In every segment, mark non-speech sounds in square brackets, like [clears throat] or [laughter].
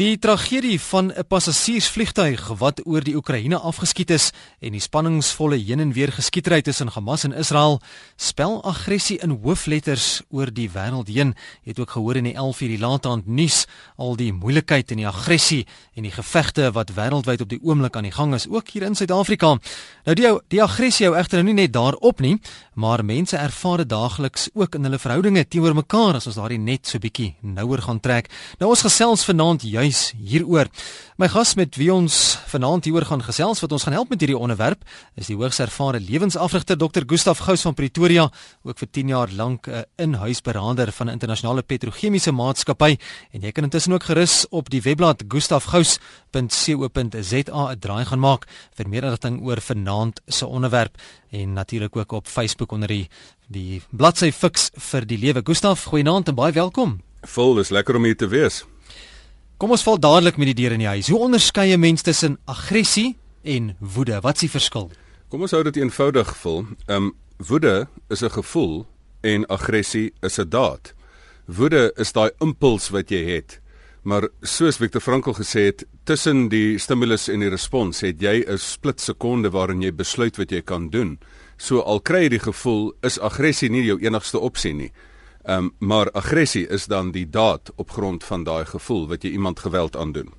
Die tragedie van 'n passasiersvliegtuig wat oor die Oekraïne afgeskiet is en die spanningsvolle heen en weer geskietery tussen Hamas en Israel spel aggressie in hoofletters oor die wêreld heen. Jy het ook gehoor in die 11 uur die laataand nuus al die moeilikheid en die aggressie en die gevegte wat wêreldwyd op die oomblik aan die gang is, ook hier in Suid-Afrika. Nou die die aggressie hou egter nou nie net daarop nie, maar mense ervaar dit daagliks ook in hulle verhoudinge teenoor mekaar as ons daardie net so bietjie nouer gaan trek. Nou ons gesels vanaand juist juis hieroor. My gas met wie ons vanaand hieroor gaan gesels wat ons gaan help met hierdie onderwerp is die hoogs ervare lewensafrigter Dr. Gustaf Gous van Pretoria, ook vir 10 jaar lank 'n inhuisberader van 'n internasionale petrochemiese maatskappy en jy kan intussen ook gerus op die webblad gustafgous.co.za 'n draai gaan maak vir meer inligting oor vanaand se onderwerp en natuurlik ook op Facebook onder die die bladsy Fix vir die lewe. Gustaf, goeienaand en baie welkom. Vol, dis lekker om hier te wees. Kom ons val dadelik met die deur in die huis. Hoe onderskei 'n mens tussen aggressie en woede? Wat is die verskil? Kom ons hou dit eenvoudig vol. Ehm um, woede is 'n gevoel en aggressie is 'n daad. Woede is daai impuls wat jy het. Maar soos Viktor Frankl gesê het, tussen die stimulus en die respons het jy 'n split sekonde waarin jy besluit wat jy kan doen. So al kry jy die gevoel, is aggressie nie jou enigste opsie nie. Ehm um, maar aggressie is dan die daad op grond van daai gevoel wat jy iemand geweld aandoen.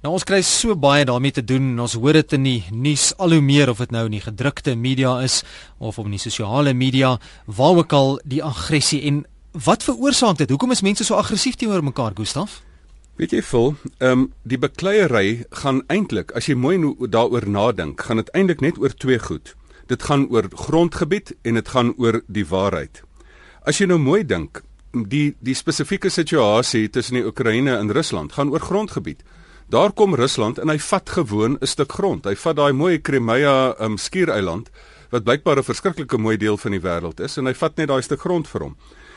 Nou ons kry so baie daarmee te doen. Ons hoor dit in die nuus al hoe meer of dit nou in die gedrukte media is of op die sosiale media, waar ook al die aggressie en wat veroorsaak dit? Hoekom is mense so aggressief teenoor mekaar, Gustaf? Weet jy vol, ehm um, die bekleierery gaan eintlik, as jy mooi daaroor nadink, gaan dit eintlik net oor twee goed. Dit gaan oor grondgebied en dit gaan oor die waarheid. As jy nou mooi dink, die die spesifieke situasie tussen die Oekraïne en Rusland gaan oor grondgebied. Daar kom Rusland en hy vat gewoon 'n stuk grond. Hy vat daai mooi Crimea um, skiereiland wat blykbaar 'n verskriklike mooi deel van die wêreld is en hy vat net daai stuk grond vir hom.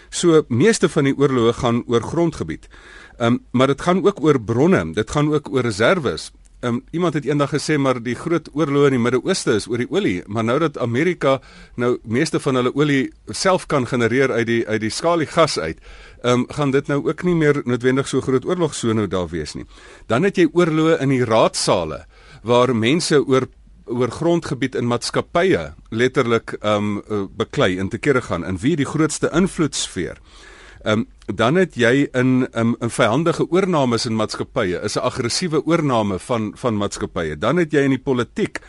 So meeste van die oorloë gaan oor grondgebied. Ehm um, maar dit gaan ook oor bronne, dit gaan ook oor reserves. Um, iemand het eendag gesê maar die groot oorlog in die Midde-Ooste is oor die olie, maar nou dat Amerika nou meeste van hulle olie self kan genereer uit die uit die skaliegas uit, um, gaan dit nou ook nie meer noodwendig so groot oorlog so nou daar wees nie. Dan het jy oorloë in die raadsale waar mense oor oor grondgebied in maatskappye letterlik um beklei en te kere gaan en wie die grootste invloedsfeer. Ehm um, dan het jy in um, in vyandige oornames in maatskappye, is 'n aggressiewe oorname van van maatskappye. Dan het jy in die politiek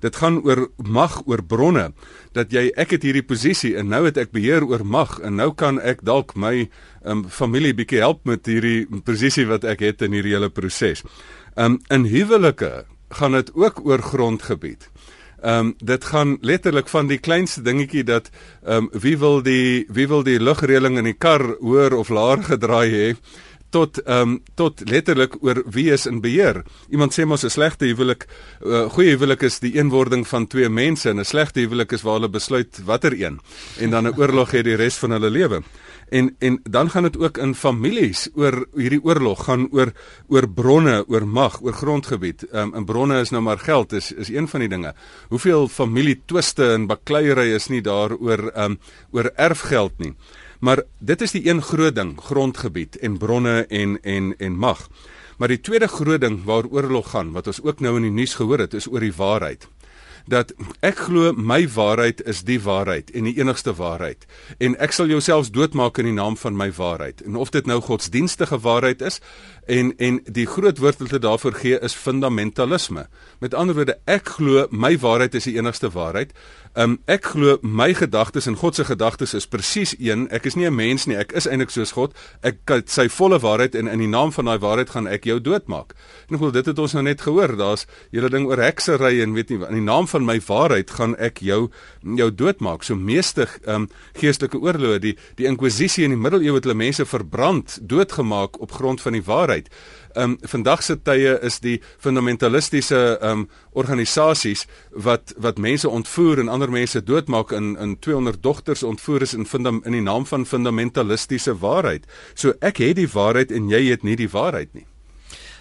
Dit gaan oor mag, oor bronne dat jy ek het hierdie posisie en nou het ek beheer oor mag en nou kan ek dalk my um, familie bietjie help met hierdie posisie wat ek het in hierdie hele proses. Um in huwelike gaan dit ook oor grondgebied. Ehm um, dit gaan letterlik van die kleinste dingetjie dat ehm um, wie wil die wie wil die lugreëling in die kar hoër of laer gedraai hê tot ehm um, tot letterlik oor wie is in beheer. Iemand sê mos 'n slegte huwelik, uh, goeie huwelik is die eenwording van twee mense en 'n slegte huwelik is waar hulle besluit watter een en dan 'n oorlog het die res van hulle lewe. En en dan gaan dit ook in families oor hierdie oorlog gaan oor oor bronne, oor mag, oor grondgebied. Ehm um, en bronne is nou maar geld is is een van die dinge. Hoeveel familie twiste en bakleierery is nie daar oor ehm um, oor erfgeld nie. Maar dit is die een groot ding, grondgebied en bronne en en en mag. Maar die tweede groot ding waar oorlog gaan wat ons ook nou in die nuus gehoor het, is oor die waarheid dat ek glo my waarheid is die waarheid en die enigste waarheid. En ek sal jouself doodmaak in die naam van my waarheid. En of dit nou godsdienstige waarheid is en en die groot woord wat hulle daarvoor gee is fundamentalisme. Met ander woorde ek glo my waarheid is die enigste waarheid. Um, ek glo my gedagtes en God se gedagtes is presies een. Ek is nie 'n mens nie. Ek is eintlik soos God. Ek kan sy volle waarheid en in die naam van daai waarheid gaan ek jou doodmaak. En ek glo dit het ons nou net gehoor. Daar's hele ding oor heksery en weet nie in die naam van my waarheid gaan ek jou jou doodmaak. So meeste um, geestelike oorloë, die die inkwisisie in die middeleeue het hulle mense verbrand, doodgemaak op grond van die waarheid. Um vandag se tye is die fundamentalistiese um organisasies wat wat mense ontvoer en ander mense doodmaak in in 200 dogters ontvoer is in fundam, in die naam van fundamentalistiese waarheid. So ek het die waarheid en jy het nie die waarheid nie.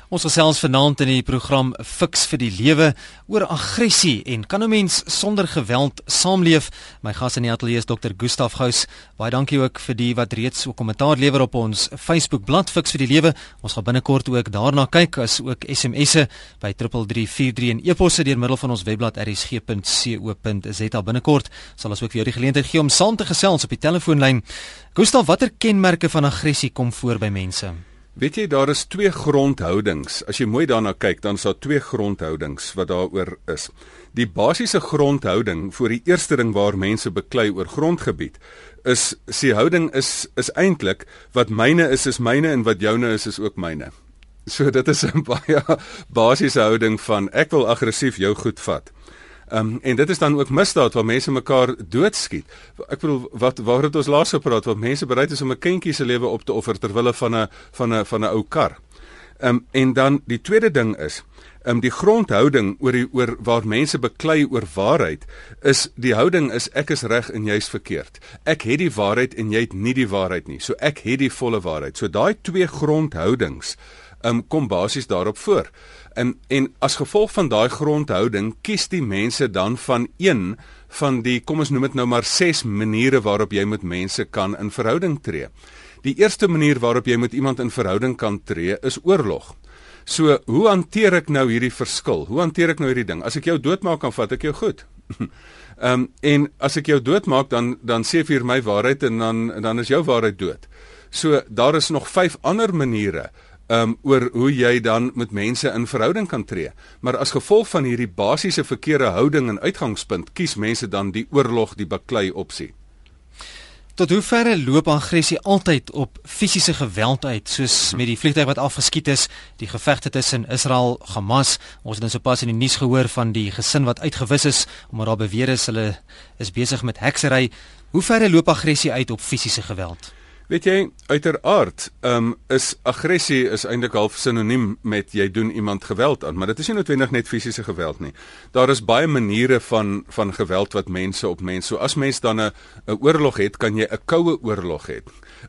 Ons gesels vanaand in die program Fix vir die Lewe oor aggressie en kan 'n mens sonder geweld saamleef? My gas in die ateljee is Dr. Gustaf Gous. Baie dankie ook vir die wat reeds 'n kommentaar lewer op ons Facebook bladsy Fix vir die Lewe. Ons gaan binnekort ook daarna kyk as ook SMS'e by 3343 en e-posse deur middel van ons webblad rsg.co.za binnekort. Sal ons ook vir jou die geleentheid gee om saam te gesels op die telefoonlyn. Gustaf, watter kenmerke van aggressie kom voor by mense? Weet jy daar is twee grondhoudings. As jy mooi daarna kyk, dan is daar twee grondhoudings wat daaroor is. Die basiese grondhouding vir die eerste ding waar mense beklei oor grondgebied is sie houding is is eintlik wat myne is is myne en wat joune is is ook myne. So dit is 'n [laughs] baie basiese houding van ek wil aggressief jou goed vat. Ehm um, en dit is dan ook misdaad waar mense mekaar doodskiet. Ek bedoel wat waar het ons laas gepraat wat mense bereid is om 'n kindjie se lewe op te offer ter wille van 'n van 'n van 'n ou kar. Ehm um, en dan die tweede ding is ehm um, die grondhouding oor die oor waar mense beklei oor waarheid is die houding is ek is reg en jy's verkeerd. Ek het die waarheid en jy het nie die waarheid nie. So ek het die volle waarheid. So daai twee grondhoudings ehm um, kom basies daarop voor. En en as gevolg van daai grondhouding kies die mense dan van een van die kom ons noem dit nou maar 6 maniere waarop jy met mense kan in verhouding tree. Die eerste manier waarop jy met iemand in verhouding kan tree is oorlog. So, hoe hanteer ek nou hierdie verskil? Hoe hanteer ek nou hierdie ding? As ek jou doodmaak, dan vat ek jou goed. [laughs] Ehm um, en as ek jou doodmaak, dan dan sê vir my waarheid en dan dan is jou waarheid dood. So, daar is nog 5 ander maniere um oor hoe jy dan met mense in verhouding kan tree. Maar as gevolg van hierdie basiese verkeerde houding en uitgangspunt, kies mense dan die oorlog, die baklei opsie. Tot hoe ver loop aggressie altyd op fisiese geweld uit, soos met die vliegtuig wat afgeskiet is, die gevegte tussen Israel en Hamas. Ons het nou sopas in die nuus gehoor van die gesin wat uitgewis is omdat daar beweer is hulle is besig met heksery. Hoe ver loop aggressie uit op fisiese geweld? Weet jy, uiteraard, ehm um, is aggressie is eintlik half sinoniem met jy doen iemand geweld aan, maar dit is nie noodwendig net fisiese geweld nie. Daar is baie maniere van van geweld wat mense op mense. So as mens dan 'n 'n oorlog het, kan jy 'n koue oorlog hê.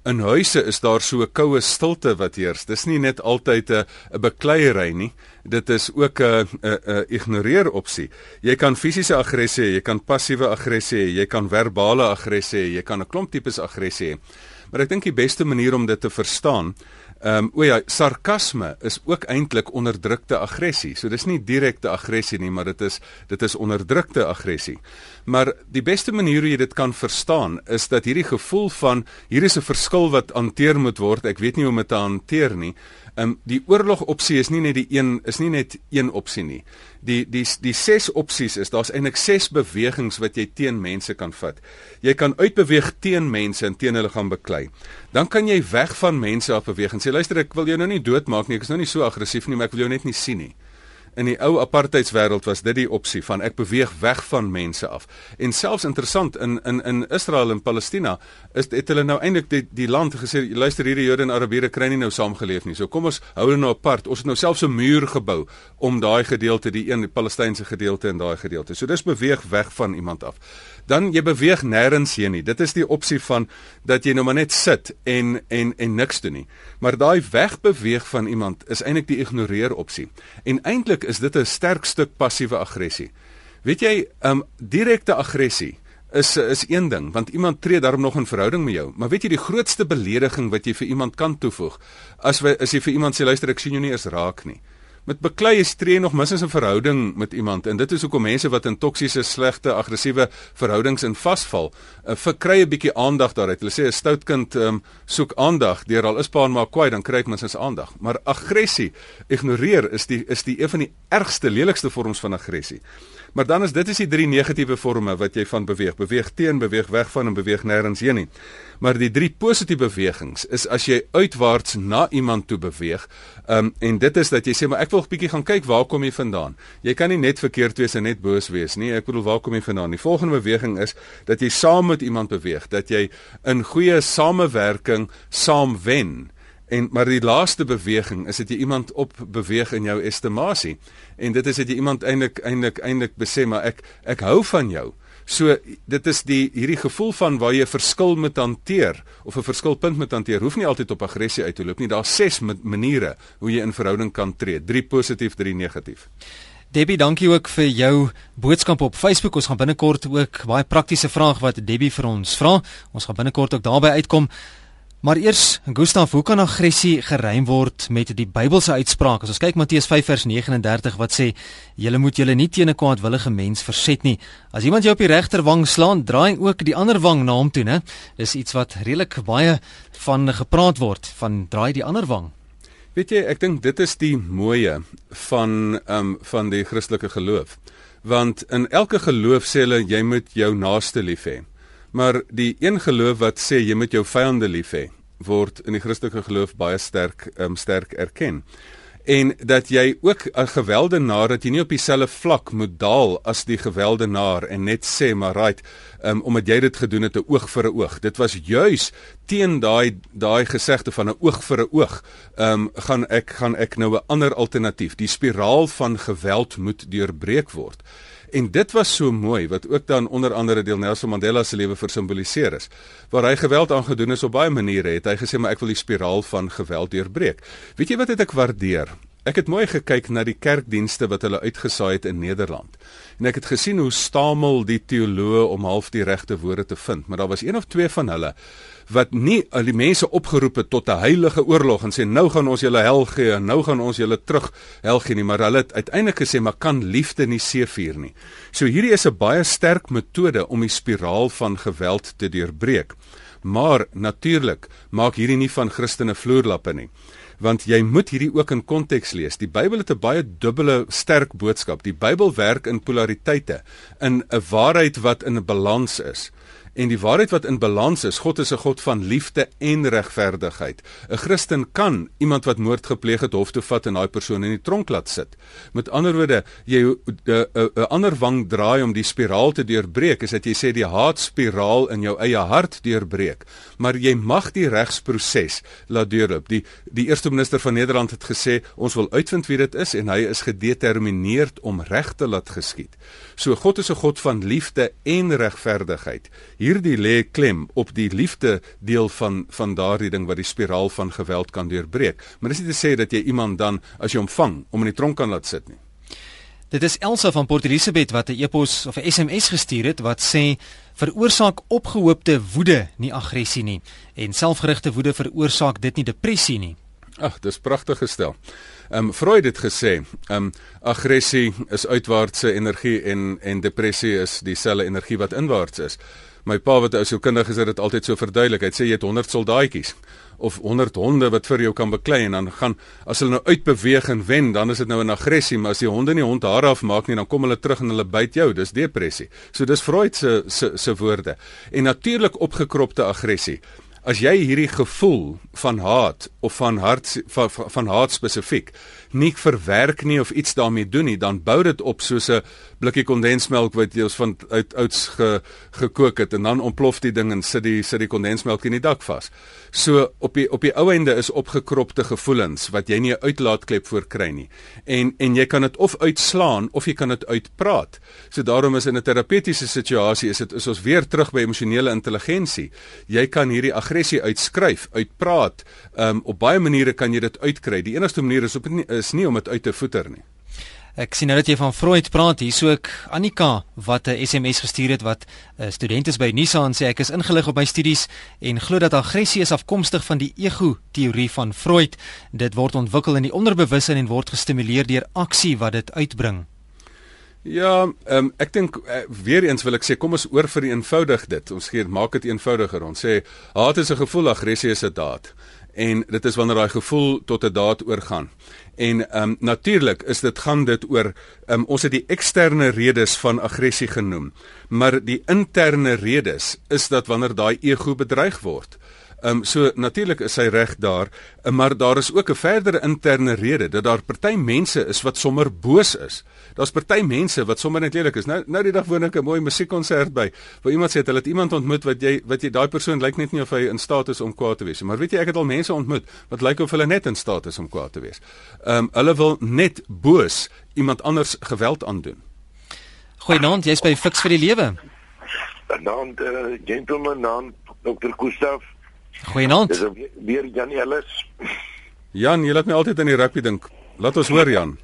In huise is daar so 'n koue stilte wat heers. Dis nie net altyd 'n 'n bekleierery nie. Dit is ook 'n 'n ignoreer opsie. Jy kan fisiese aggressie, jy kan passiewe aggressie, jy kan verbale aggressie, jy kan 'n klomp tipes aggressie hê. Maar ek dink die beste manier om dit te verstaan, ehm um, o ja, sarkasme is ook eintlik onderdrukte aggressie. So dis nie direkte aggressie nie, maar dit is dit is onderdrukte aggressie. Maar die beste manier hoe jy dit kan verstaan is dat hierdie gevoel van hier is 'n verskil wat hanteer moet word. Ek weet nie hoe om dit te hanteer nie. Ehm um, die oorlog opsie is nie net die een is nie net een opsie nie. Die die die ses opsies is daar's eintlik ses bewegings wat jy teen mense kan vat. Jy kan uitbeweeg teen mense en teen hulle gaan beklei. Dan kan jy weg van mense af beweeg en sê luister ek wil jou nou nie doodmaak nie. Ek is nou nie so aggressief nie, maar ek wil jou net nie sien nie in die ou apartheidswêreld was dit die opsie van ek beweeg weg van mense af. En selfs interessant in in in Israel en Palestina is het hulle nou eintlik die die land gesê luister hierdie Jode en Arabiere kry nie nou saamgeleef nie. So kom ons hou hulle nou apart. Ons het nou selfs 'n muur gebou om daai gedeelte die een die Palestynse gedeelte en daai gedeelte. So dis beweeg weg van iemand af dan jy beweeg nêrens heen nie. Dit is die opsie van dat jy nou maar net sit en en en niks doen nie. Maar daai wegbeweeg van iemand is eintlik die ignoreer opsie. En eintlik is dit 'n sterk stuk passiewe aggressie. Weet jy, um direkte aggressie is is een ding want iemand tree daarom nog in verhouding met jou. Maar weet jy die grootste belediging wat jy vir iemand kan toevoeg as wy as jy vir iemand sê luister ek sien jou nie eens raak nie met beklei is tree nog mis in 'n verhouding met iemand en dit is hoekom mense wat in toksiese, slegte, aggressiewe verhoudings in vasval, uh, verkry 'n bietjie aandag daaruit. Hulle sê 'n stout kind um, soek aandag deur al is pa en ma kwaai, dan kry hy minstens aandag. Maar aggressie, ignoreer is die is die een van die ergste, lelikste vorms van aggressie. Maar dan is dit is die drie negatiewe forme wat jy van beweeg. Beweeg teen, beweeg weg van en beweeg nêrens heen nie. Maar die drie positiewe bewegings is as jy uitwaarts na iemand toe beweeg. Ehm um, en dit is dat jy sê maar ek wil 'n bietjie gaan kyk waar kom jy vandaan. Jy kan nie net verkeerd wees en net boos wees nie. Ek bedoel waar kom jy vandaan? Die volgende beweging is dat jy saam met iemand beweeg, dat jy in goeie samewerking saam wen. En maar die laaste beweging is dit jy iemand op beweeg in jou estimasie. En dit is dit jy iemand eintlik eintlik eintlik besê maar ek ek hou van jou. So dit is die hierdie gevoel van waar jy 'n verskil moet hanteer of 'n verskilpunt moet hanteer. Hoef nie altyd op aggressie uit te loop nie. Daar's ses maniere hoe jy in verhouding kan tree. 3 positief, 3 negatief. Debbie, dankie ook vir jou boodskap op Facebook. Ons gaan binnekort ook baie praktiese vraag wat Debbie vir ons vra. Ons gaan binnekort ook daarby uitkom. Maar eers, Gustaf, hoe kan aggressie geruim word met die Bybelse uitspraak? As ons kyk Matteus 5 vers 39 wat sê: "Julle moet julle nie teen 'n kwaadwillige mens verset nie. As iemand jou op die regterwang slaan, draai ook die ander wang na hom toe, né?" Dis iets wat redelik baie van gepraat word, van draai die ander wang. Weet jy, ek dink dit is die mooie van ehm um, van die Christelike geloof. Want in elke geloof sê hulle jy moet jou naaste lief hê. Maar die een geloof wat sê jy moet jou vyande lief hê, word in die Christelike geloof baie sterk um, sterk erken. En dat jy ook 'n geweldenaar dat jy nie op dieselfde vlak moet daal as die geweldenaar en net sê maar right, um, omdat jy dit gedoen het 'n oog vir 'n oog. Dit was juis teen daai daai gesegde van 'n oog vir 'n oog. Ehm um, gaan ek gaan ek nou 'n ander alternatief. Die spiraal van geweld moet deurbreek word. En dit was so mooi wat ook dan onder andere deel Nelson Mandela se lewe versimboliseer is. Waar hy geweld aangedoen is op baie maniere, het hy gesê maar ek wil die spiraal van geweld deurbreek. Weet jy wat het ek waardeer? Ek het mooi gekyk na die kerkdienste wat hulle uitgesaai het in Nederland. En ek het gesien hoe stamel die teoloë om half die regte woorde te vind, maar daar was een of twee van hulle wat nie al die mense opgeroep het tot 'n heilige oorlog en sê nou gaan ons julle hel gee en nou gaan ons julle terug hel gee nie, maar hulle het uiteindelik gesê maar kan liefde nie seëvier nie. So hierdie is 'n baie sterk metode om die spiraal van geweld te deurbreek. Maar natuurlik maak hierdie nie van Christene vloerlappe nie want jy moet hierdie ook in konteks lees. Die Bybel het 'n baie dubbele sterk boodskap. Die Bybel werk in polariteite, in 'n waarheid wat in 'n balans is. En die waarheid wat in balans is, God is 'n God van liefde en regverdigheid. 'n Christen kan iemand wat moord gepleeg het hof toe vat en daai persoon in die tronk laat sit. Met ander woorde, jy 'n ander wang draai om die spiraal te deurbreek, is dat jy sê die haatspiraal in jou eie hart deurbreek. Maar jy mag die regsproses laat deurloop. Die die eerste minister van Nederland het gesê, ons wil uitvind wie dit is en hy is gedetermineerd om reg te laat geskied. So God is 'n God van liefde en regverdigheid hierdie lê klem op die liefde deel van van daardie ding wat die spiraal van geweld kan deurbreek. Maar dis nie te sê dat jy iemand dan as jy hom vang om in die tronk kan laat sit nie. Dit is Elsa van Port Elizabeth wat 'n e-pos of 'n SMS gestuur het wat sê veroorsaak opgehoopte woede nie aggressie nie en selfgerigte woede veroorsaak dit nie depressie nie. Ag, dis pragtig gestel. Ehm um, Freud het gesê, ehm um, aggressie is uitwaartse energie en en depressie is dieselfde energie wat inwaarts is my pa wat ou sielkundig is, het dit altyd so verduidelik. Hy sê jy het 100 soldaatjies of 100 honde wat vir jou kan beklei en dan gaan as hulle nou uitbeweeg en wen, dan is dit nou 'n aggressie, maar as die honde nie hond haar afmaak nie, dan kom hulle terug en hulle byt jou. Dis depressie. So dis Freud se se se woorde. En natuurlik opgekropte aggressie. As jy hierdie gevoel van haat of van hart van, van, van haat spesifiek nie verwerk nie of iets daarmee doen nie, dan bou dit op soos 'n blikkie kondensmelk wat jy ons van uit ouds ge, gekook het en dan ontplof die ding en sit die sit die kondensmelk in die dak vas. So op die op die ou ende is opgekropte gevoelens wat jy nie 'n uitlaatklep voor kry nie. En en jy kan dit of uitslaan of jy kan dit uitpraat. So daarom is in 'n terapeutiese situasie is dit is ons weer terug by emosionele intelligensie. Jy kan hierdie aggressie uitskryf, uitpraat. Ehm um, op baie maniere kan jy dit uitkry. Die enigste manier is op nie, is nie om dit uit te voeter nie. Ek sien nou dat jy van Freud praat hierso ek Annika wat 'n SMS gestuur het wat 'n uh, student is by Nisa en sê ek is ingelig op my studies en glo dat aggressie is afkomstig van die ego teorie van Freud. Dit word ontwikkel in die onderbewussyn en word gestimuleer deur aksie wat dit uitbring. Ja, um, ek dink uh, weer eens wil ek sê kom ons oor vir eenvoudig dit. Ons gee maak dit eenvoudiger. Ons sê haat is 'n gevoel, aggressie is 'n daad en dit is wanneer daai gevoel tot 'n daad oorgaan. En ehm um, natuurlik is dit gaan dit oor ehm um, ons het die eksterne redes van aggressie genoem, maar die interne redes is dat wanneer daai ego bedreig word. Ehm um, so natuurlik is hy reg daar, maar daar is ook 'n verdere interne rede dat daar party mense is wat sommer boos is. Daar's party mense wat sommer net lelik is. Nou nou die dag woon ek 'n mooi musiekkonsert by waar iemand sê het, hulle het iemand ontmoet wat jy wat jy daai persoon lyk net nie of hy in staat is om kwaad te wees nie. Maar weet jy ek het al mense ontmoet wat lyk of hulle net in staat is om kwaad te wees. Ehm um, hulle wil net boos iemand anders geweld aandoen. Goeienaand, jy's by Fix vir die Lewe. Naand uh, gentleman naam Dr. Gustaf. Goeienaand. Dis weer Jan Ellis. Jan, jy laat my altyd aan die rugby dink. Laat ons hoor Jan.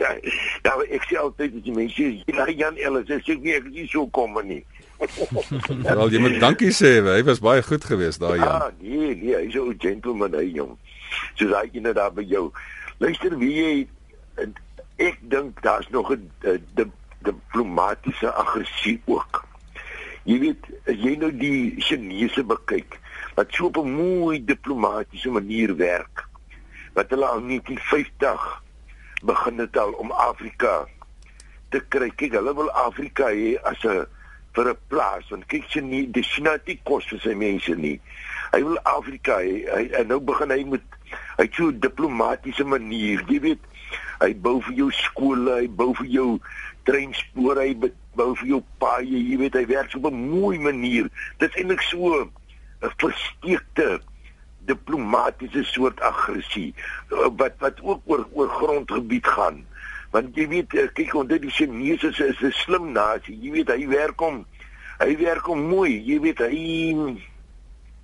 Ja, [laughs] nou ek sê altyd as jy mense sê Jan Ellis, ek sê nie ek is so kom nie. [laughs] Wel, jy moet dankie sê, hy was baie goed geweest daai Jan. Ah, nee, nee, hy's 'n gentleman hy jong. Soos hy net daar by jou. Luister, wie jy ek dink daar's nog 'n diplomatiese aggressie ook. Jy weet, as jy nou die Chinese bekyk, wat so op 'n mooi diplomatiese manier werk, wat hulle al 1950 begin het al om Afrika te kry. Kyk, hulle wil Afrika hê as 'n vir 'n plaas, want kyk sy nie die China het kos vir sy mense nie. Hy wil Afrika hê. Hy en nou begin hy met hy so 'n diplomatiese manier, jy weet, hy bou vir jou skole, hy bou vir jou treinspore, hy bou vir jou paaie, jy weet, hy werk op 'n mooi manier. Dit is eintlik so 'n versteekte diplomatiese soort aggressie eh, wat wat ook oor oor grondgebied gaan. Want jy weet eh, kyk onder die Chinese is 'n slim nasie. Jy weet hy werk om hy werk om mooi. Jy weet hy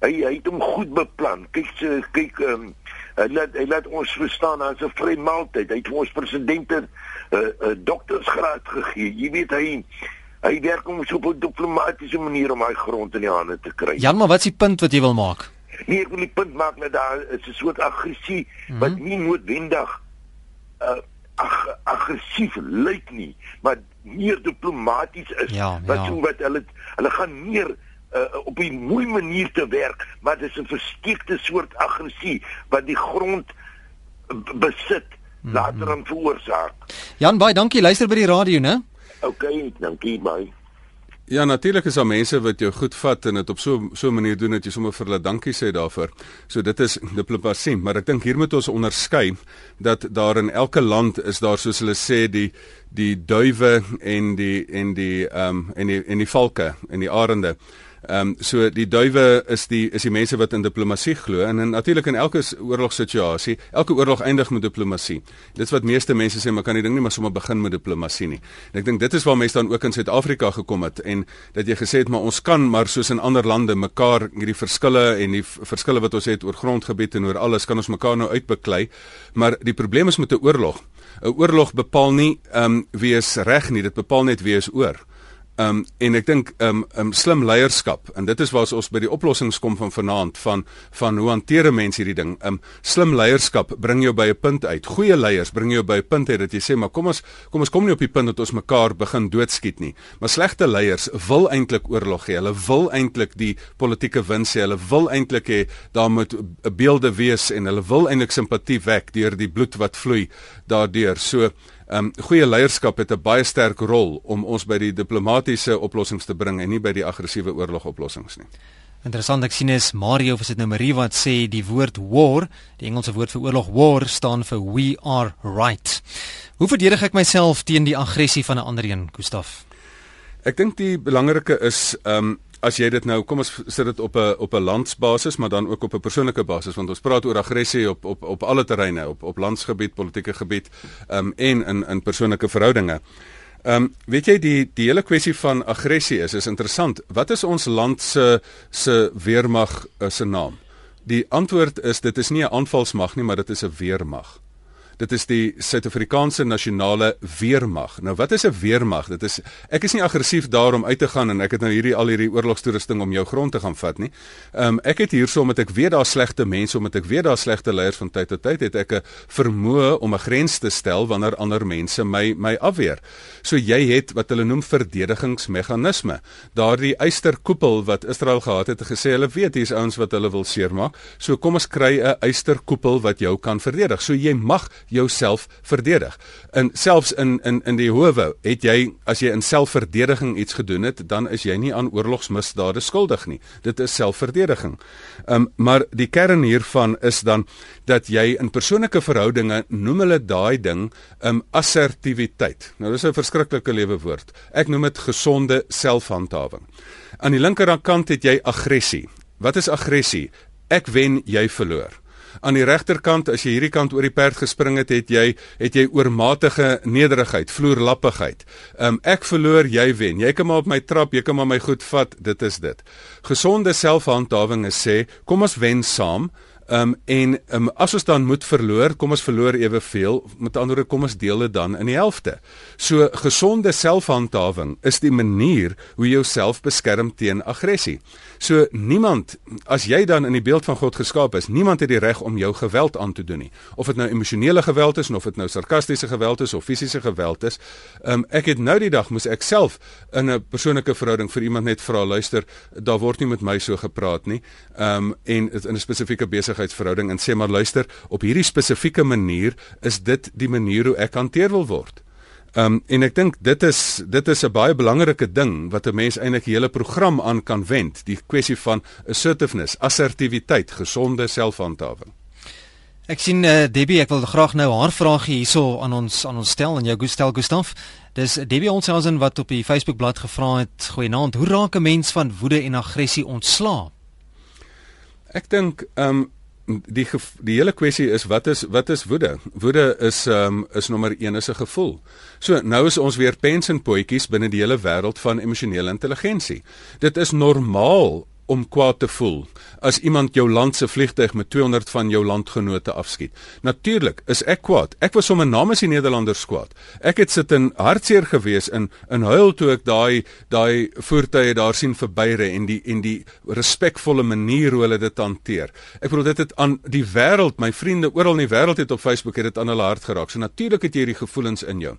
hy hy het hom goed beplan. Kyk se kyk um, hy laat hy laat ons verstaan as 'n vrye maaltyd. Hy het ons presidente 'n uh, uh, uh, doktorsgraad gegee. Jy weet hy hy werk om so op 'n diplomatisiese manier om hy grond in die hande te kry. Jan, maar wat is die punt wat jy wil maak? Nee, ek wil die punt maak dat daar is 'n soort aggressie mm -hmm. wat nie noodwendig uh ag aggressief lyk nie, maar meer diplomaties is. Ja, wat ja. so wat hulle hulle gaan meer uh, op 'n mooi manier te werk, maar dit is 'n versteekte soort aggressie wat die grond besit mhm. later dan veroorsaak. Jan, baie dankie. Luister by die radio, né? OK, dankie baie. Ja, natuurlik is daar mense wat jou goed vat en dit op so so 'n manier doen dat jy sommer vir hulle dankie sê daarvoor. So dit is diplomatie, maar ek dink hier moet ons onderskei dat daar in elke land is daar soos hulle sê die die duwe en die en die ehm um, en die en die valke en die arende. Ehm um, so die duwe is die is die mense wat in diplomatie glo en, en natuurlik in elke oorlogssituasie, elke oorlog eindig met diplomatie. Dit wat meeste mense sê, maar kan die ding nie maar sommer begin met diplomatie nie. En ek dink dit is waar mense dan ook in Suid-Afrika gekom het en dat jy gesê het maar ons kan maar soos in ander lande mekaar hierdie verskille en die verskille wat ons het oor grondgebied en oor alles kan ons mekaar nou uitbeklei. Maar die probleem is met 'n oorlog. 'n Oorlog bepaal nie ehm um, wie is reg nie, dit bepaal net wie is oor. Um en ek dink um um slim leierskap en dit is waar ons by die oplossings kom van vanaand van van hoe hanteer mense hierdie ding. Um slim leierskap bring jou by 'n punt uit. Goeie leiers bring jou by 'n punt uit dat jy sê maar kom ons kom ons kom nie op die punt dat ons mekaar begin doodskiet nie. Maar slegte leiers wil eintlik oorlog hê. Hulle wil eintlik die politieke wins hê. Hulle wil eintlik hê daar moet beelde wees en hulle wil eintlik simpatie wek deur die bloed wat vloei daardeur. So Ehm um, goeie leierskap het 'n baie sterk rol om ons by die diplomatisiese oplossings te bring en nie by die aggressiewe oorlogoplossings nie. Interessant ek sien is Mario of is dit nou Marie wat sê die woord war, die Engelse woord vir oorlog war staan vir we are right. Hoe verdedig ek myself teen die aggressie van 'n ander een, Gustaf? Ek dink die belangrike is ehm um, as jy dit nou kom ons sit dit op 'n op 'n landsbasis maar dan ook op 'n persoonlike basis want ons praat oor aggressie op op op alle terreine op op landsgebied, politieke gebied um, en in in persoonlike verhoudinge. Ehm um, weet jy die die hele kwessie van aggressie is is interessant. Wat is ons land se se weermag uh, se naam? Die antwoord is dit is nie 'n aanvalsmag nie, maar dit is 'n weermag. Dit is die Suid-Afrikaanse nasionale weermag. Nou wat is 'n weermag? Dit is ek is nie aggressief daarom uit te gaan en ek het nou hierdie al hierdie oorlogstoerusting om jou grond te gaan vat nie. Ehm um, ek het hierso omdat ek weet daar slegte mense, omdat ek weet daar slegte leiers van tyd tot tyd het ek 'n vermoë om 'n grens te stel wanneer ander mense my my afweer. So jy het wat hulle noem verdedigingsmeganisme. Daardie eysterkoepel wat Israel gehad het, het gesê hulle weet hier's ouens wat hulle wil seermaak. So kom ons kry 'n eysterkoepel wat jou kan verdedig. So jy mag jouself verdedig. En selfs in in in die howe het jy as jy in selfverdediging iets gedoen het, dan is jy nie aan oorlogsmisdade skuldig nie. Dit is selfverdediging. Ehm um, maar die kern hiervan is dan dat jy in persoonlike verhoudinge noem hulle daai ding ehm um, assertiwiteit. Nou dis 'n verskriklike lewe woord. Ek noem dit gesonde selfhandhawing. Aan die linkerkant het jy aggressie. Wat is aggressie? Ek wen, jy verloor. Aan die regterkant, as jy hierdie kant oor die perd gespring het, het jy het jy oormatige nederigheid, vloerlappigheid. Um ek verloor, jy wen. Jy kan maar op my trap, jy kan maar my goed vat, dit is dit. Gesonde selfhandhawing is sê, kom ons wen saam. Um, en um, as ons dan moet verloor, kom ons verloor eweveel. Met ander woorde, kom ons deel dit dan in die helfte. So gesonde selfhandhawing is die manier hoe jy jouself beskerm teen aggressie. So niemand as jy dan in die beeld van God geskaap is, niemand het die reg om jou geweld aan te doen nie. Of dit nou emosionele geweld is of dit nou sarkastiese geweld is of fisiese geweld is. Um, ek het nou die dag moes ek self in 'n persoonlike verhouding vir iemand net vra luister, daar word nie met my so gepraat nie. Ehm um, en in 'n spesifieke besigheidsverhouding en sê maar luister, op hierdie spesifieke manier is dit die manier hoe ek hanteer wil word. Ehm um, en ek dink dit is dit is 'n baie belangrike ding wat 'n mens eintlik die hele program aan kan wend, die kwessie van assertiveness, assertiwiteit, gesonde selfhandhawing. Ek sien uh, Debbie, ek wil graag nou haar vragie hierso aan ons aan ons stel en jou Gustel Gustaf. Dis Debbie Onselsen wat op die Facebook bladsy gevra het, goeienaand, hoe raak 'n mens van woede en aggressie ontslae? Ek dink ehm um, die die hele kwessie is wat is wat is woede? Woede is um, is nommer 1 is 'n gevoel. So nou is ons weer pensenpotjies binne die hele wêreld van emosionele intelligensie. Dit is normaal om kwaad te voel as iemand jou land se vliegtyg met 200 van jou landgenote afskiet. Natuurlik is ek kwaad. Ek was sommer namens die Nederlanders kwaad. Ek het sit in hartseer gewees in in huil toe ek daai daai voertuie daar sien verbyre en die en die respekvolle manier hoe hulle dit hanteer. Ek bedoel dit het aan die wêreld, my vriende oral in die wêreld het op Facebook het dit aan hulle hart geraak. So natuurlik het jy hierdie gevoelens in jou.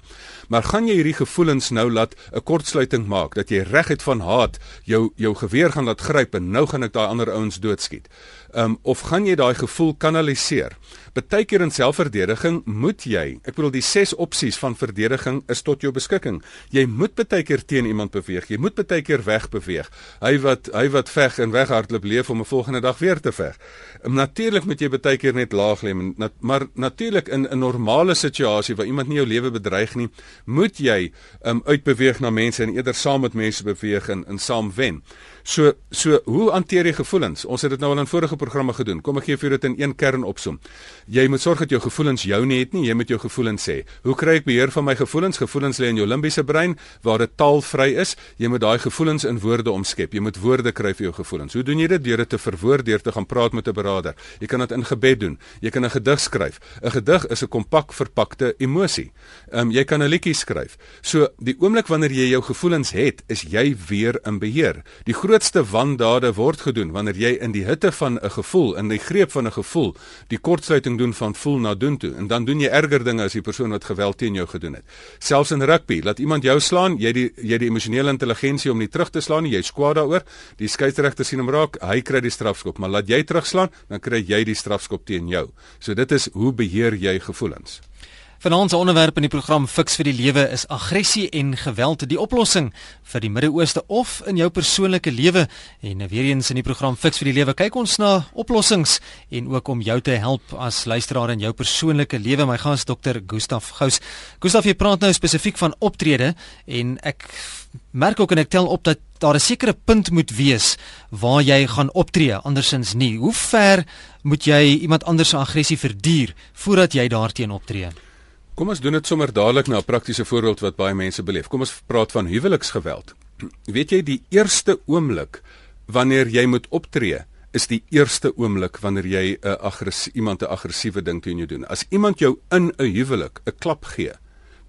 Maar gaan jy hierdie gevoelens nou laat 'n kortsluiting maak dat jy reg het van haat jou jou geweer gaan laat gryp en nou gaan ek daai ander ouens doodskiet. Um, of gaan jy daai gevoel kanaliseer? Partykeer in selfverdediging moet jy, ek bedoel die ses opsies van verdediging is tot jou beskikking. Jy moet partykeer teen iemand beweeg. Jy moet partykeer wegbeweeg. Hy wat hy wat veg en weghardloop leef om 'n volgende dag weer te veg. Um, natuurlik moet jy partykeer net laag lê, nat, maar natuurlik in 'n normale situasie waar iemand nie jou lewe bedreig nie, moet jy um, uitbeweeg na mense en eerder saam met mense beweeg en, en saam wen. So so hoe hanteer jy gevoelens? Ons het dit nou al in vorige programme gedoen. Kom ek gee vir dit in een kern opsom. Jy moet sorg dat jou gevoelens jou nie het nie, jy moet jou gevoelens sê. Hoe kry ek beheer van my gevoelens? Gevoelens lê in jou limbiese brein waar dit taalvry is. Jy moet daai gevoelens in woorde omskep. Jy moet woorde kry vir jou gevoelens. Hoe doen jy dit? Deur dit te verwoord, deur te gaan praat met 'n beraader. Jy kan dit in gebed doen. Jy kan 'n gedig skryf. 'n Gedig is 'n kompak verpakte emosie. Ehm um, jy kan 'n liedjie skryf. So die oomblik wanneer jy jou gevoelens het, is jy weer in beheer. Die grootste wandade word gedoen wanneer jy in die hitte van 'n gevoel, in die greep van 'n gevoel, die kortsluiting doen van voel na doen toe en dan doen jy erger dinge as die persoon wat geweld teen jou gedoen het. Selfs in rugby, laat iemand jou slaan, jy die jy die emosionele intelligensie om nie terug te slaan nie, jy skwaad daaroor. Die skeieregter sien hom raak, hy kry die strafskop, maar laat jy terugslaan, dan kry jy die strafskop teen jou. So dit is hoe beheer jy gevoelens? Vanaand se onderwerp in die program Fix vir die Lewe is aggressie en geweld die oplossing vir die Midde-Ooste of in jou persoonlike lewe. En weer eens in die program Fix vir die Lewe kyk ons na oplossings en ook om jou te help as luisteraar in jou persoonlike lewe. My gas Dr. Gustaf Gous. Gustaf, jy praat nou spesifiek van optrede en ek merk ook en ek tel op dat daar 'n sekere punt moet wees waar jy gaan optree andersins nie. Hoe ver moet jy iemand anders se aggressie verduur voordat jy daarteen optree? Kom ons doen dit sommer dadelik na 'n praktiese voorbeeld wat baie mense beleef. Kom ons praat van huweliksgeweld. [clears throat] Weet jy die eerste oomblik wanneer jy moet optree is die eerste oomblik wanneer jy 'n aggressiewe iemand 'n aggressiewe ding teen jou doen. As iemand jou in 'n huwelik 'n klap gee,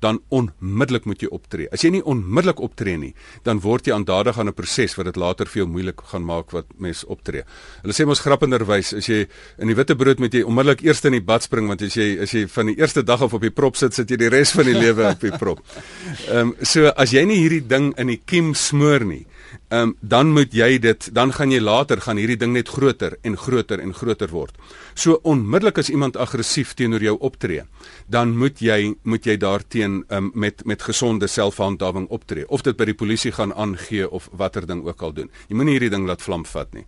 dan onmiddellik moet jy optree. As jy nie onmiddellik optree nie, dan word jy aandadig aan 'n proses wat dit later vir jou moeilik gaan maak wat mens optree. Hulle sê mos grappenderwys, as jy in die witbrood moet jy onmiddellik eers in die bad spring want as jy as jy van die eerste dag af op die prop sit, sit jy die res van die lewe op die prop. [laughs] Ehm um, so as jy nie hierdie ding in die kiem smoor nie, ehm um, dan moet jy dit dan gaan jy later gaan hierdie ding net groter en groter en groter word. So onmiddellik as iemand aggressief teenoor jou optree, dan moet jy moet jy daarteen um, met met gesonde selfhandhawing optree of dit by die polisie gaan aangee of watter ding ook al doen. Jy moenie hierdie ding laat vlam vat nie.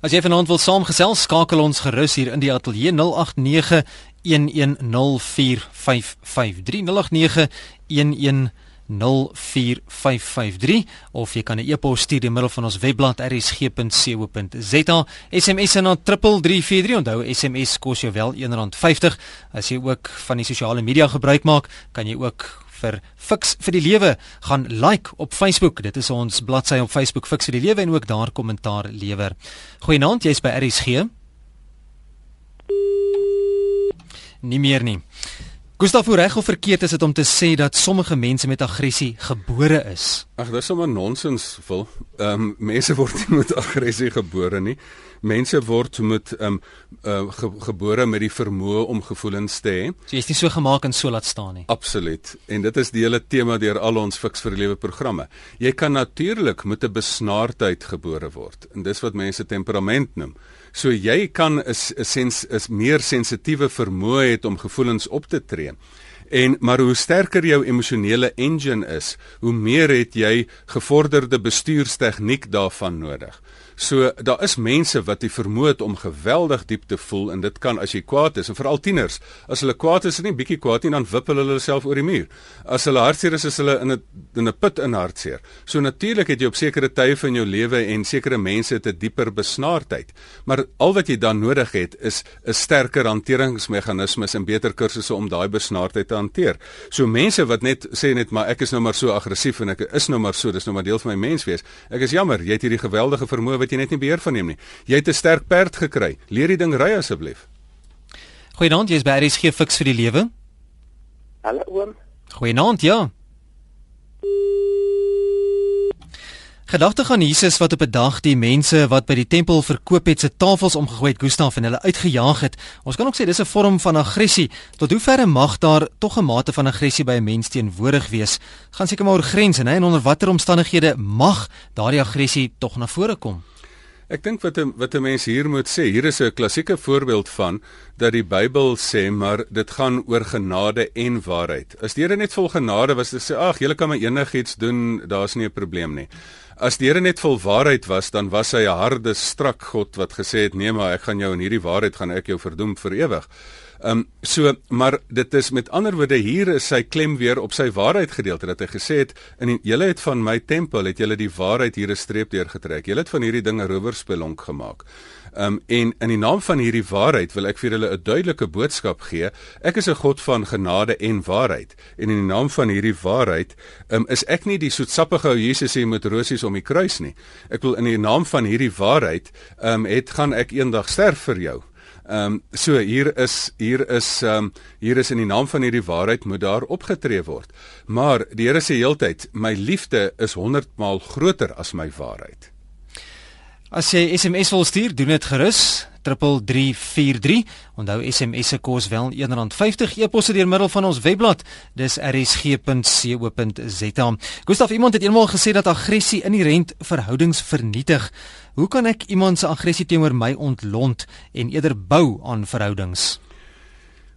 As jy vanaand wil saamgesels, skakel ons gerus hier in die ateljee 089 1104553 089 110 04553 of jy kan 'n e-pos stuur deur middel van ons webblad rsg.co.za. SMS na 3343. Onthou SMS kos jou wel R1.50. As jy ook van die sosiale media gebruik maak, kan jy ook vir Fix vir die Lewe gaan like op Facebook. Dit is ons bladsy op Facebook Fix vir die Lewe en ook daar kommentaar lewer. Goeienaand, jy's by RSG. Nie meer nie. Gustav, hoe reg of verkeerd is dit om te sê dat sommige mense met aggressie gebore is? Ag, dis sommer nonsens, wil. Ehm um, mense word nie met aggressie gebore nie. Mense word met ehm um, uh, ge gebore met die vermoë om gevoelens te hê. So jy's nie so gemaak en so laat staan nie. Absoluut. En dit is die hele tema deur al ons fiks vir lewe programme. Jy kan natuurlik met 'n besnaardheid gebore word. En dis wat mense temperament noem. So jy kan 'n sens is meer sensitiewe vermoë het om gevoelens op te tree. En maar hoe sterker jou emosionele engine is, hoe meer het jy gevorderde bestuurstegniek daarvan nodig. So daar is mense wat die vermoë het om geweldig diep te voel en dit kan as jy kwaad is en veral tieners as hulle kwaad is en nie bietjie kwaad nie dan wippel hulle self oor die muur. As hulle hartseer is is hulle in 'n in 'n put in hartseer. So natuurlik het jy op sekere tye van jou lewe en sekere mense het 'n dieper besnaardheid. Maar al wat jy dan nodig het is 'n sterker hanteringsmeganismes en beter kursusse om daai besnaardheid te hanteer. So mense wat net sê net maar ek is nou maar so aggressief en ek is nou maar so, dis nou maar deel van my menswees. Ek is jammer, jy het hierdie geweldige vermoë wat jy net nie beheer van neem nie. Jy het 'n sterk perd gekry. Leer die ding ry asseblief. Goeienaand, jy's by RSG Fix vir die lewe. Hallo oom. Goeienaand, ja. Gedagte aan Jesus wat op 'n dag die mense wat by die tempel verkoop het se tafels omgegooi het, Gustaf en hulle uitgejaag het. Ons kan ook sê dis 'n vorm van aggressie. Tot hoeverre mag daar tog 'n mate van aggressie by 'n mens teenwoordig wees? Gaan seker maar oor grense, né? En onder watter omstandighede mag daardie aggressie tog na vore kom? Ek dink wat 'n wat 'n mens hier moet sê, hier is 'n klassieke voorbeeld van dat die Bybel sê maar dit gaan oor genade en waarheid. As die Here net vol genade was, dan sê ag, julle kan my enigiets doen, daar's nie 'n probleem nie. As die Here net vol waarheid was, dan was hy 'n harde, strak God wat gesê het: "Nee, maar ek gaan jou in hierdie waarheid gaan ek jou verdoem vir ewig." Ehm um, so maar dit is met ander woorde hier is sy klem weer op sy waarheid gedeelte dat hy gesê het in julle het van my tempel het julle die waarheid hier 'n streep deurgetrek. Julle het van hierdie dinge rowerspelonk gemaak. Um en in die naam van hierdie waarheid wil ek vir julle 'n duidelike boodskap gee. Ek is 'n God van genade en waarheid. En in die naam van hierdie waarheid, um is ek nie die soetsappige ou Jesus hier met rosies om die kruis nie. Ek wil in die naam van hierdie waarheid, um het gaan ek eendag sterf vir jou. Ehm um, so hier is hier is ehm um, hier is in die naam van hierdie waarheid moet daar opgetree word. Maar die Here sê heeltyd my liefde is 100 maal groter as my waarheid. As jy SMS wil stuur, doen dit gerus 3343. Onthou SMS se kos wel R1.50 e-posse deur middel van ons webblad. Dis rsg.co.za. Gustaf, iemand het eendag gesê dat aggressie inherënt verhoudings vernietig. Hoe kan ek iemand se aggressie teenoor my ontlont en eerder bou aan verhoudings?